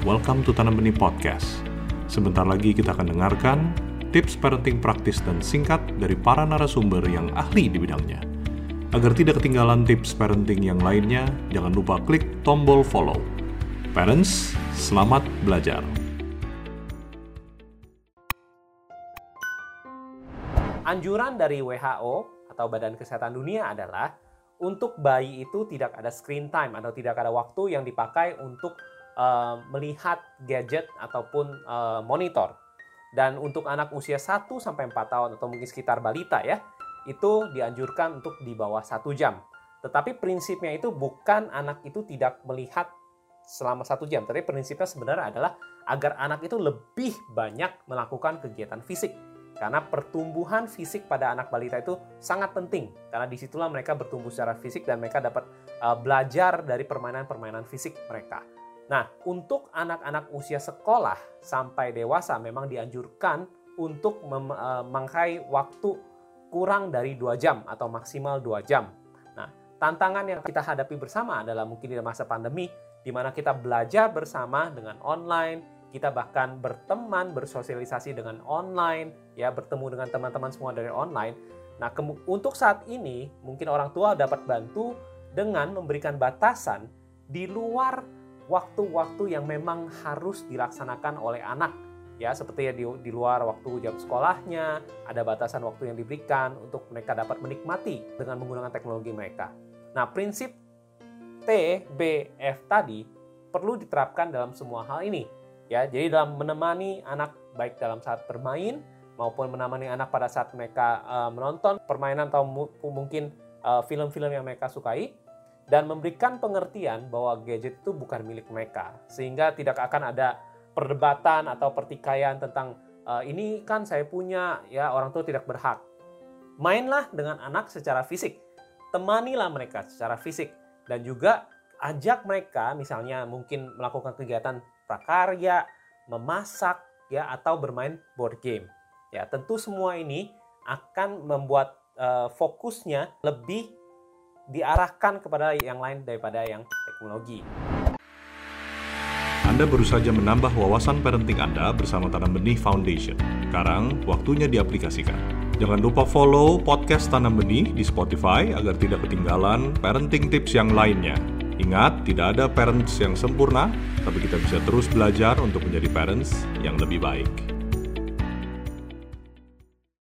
welcome to Tanam Benih Podcast. Sebentar lagi kita akan dengarkan tips parenting praktis dan singkat dari para narasumber yang ahli di bidangnya. Agar tidak ketinggalan tips parenting yang lainnya, jangan lupa klik tombol follow. Parents, selamat belajar. Anjuran dari WHO atau Badan Kesehatan Dunia adalah untuk bayi itu tidak ada screen time atau tidak ada waktu yang dipakai untuk uh, melihat gadget ataupun uh, monitor. Dan untuk anak usia 1 sampai 4 tahun atau mungkin sekitar balita ya, itu dianjurkan untuk di bawah satu jam. Tetapi prinsipnya itu bukan anak itu tidak melihat selama satu jam. Tapi prinsipnya sebenarnya adalah agar anak itu lebih banyak melakukan kegiatan fisik. Karena pertumbuhan fisik pada anak balita itu sangat penting. Karena di situlah mereka bertumbuh secara fisik dan mereka dapat uh, belajar dari permainan-permainan fisik mereka. Nah, untuk anak-anak usia sekolah sampai dewasa memang dianjurkan untuk memakai eh, waktu kurang dari dua jam atau maksimal dua jam. Nah, tantangan yang kita hadapi bersama adalah mungkin di masa pandemi, di mana kita belajar bersama dengan online, kita bahkan berteman, bersosialisasi dengan online, ya bertemu dengan teman-teman semua dari online. Nah, untuk saat ini mungkin orang tua dapat bantu dengan memberikan batasan di luar waktu-waktu yang memang harus dilaksanakan oleh anak ya seperti ya di, di luar waktu jam sekolahnya ada batasan waktu yang diberikan untuk mereka dapat menikmati dengan menggunakan teknologi mereka. Nah prinsip T, B, F tadi perlu diterapkan dalam semua hal ini ya jadi dalam menemani anak baik dalam saat bermain maupun menemani anak pada saat mereka uh, menonton permainan atau mungkin eh, film-film uh, yang mereka sukai dan memberikan pengertian bahwa gadget itu bukan milik mereka sehingga tidak akan ada perdebatan atau pertikaian tentang e, ini kan saya punya ya orang tua tidak berhak. Mainlah dengan anak secara fisik temanilah mereka secara fisik dan juga ajak mereka misalnya mungkin melakukan kegiatan prakarya memasak ya atau bermain board game. Ya tentu semua ini akan membuat uh, fokusnya lebih diarahkan kepada yang lain daripada yang teknologi. Anda baru saja menambah wawasan parenting Anda bersama Tanam Benih Foundation. Sekarang, waktunya diaplikasikan. Jangan lupa follow podcast Tanam Benih di Spotify agar tidak ketinggalan parenting tips yang lainnya. Ingat, tidak ada parents yang sempurna, tapi kita bisa terus belajar untuk menjadi parents yang lebih baik.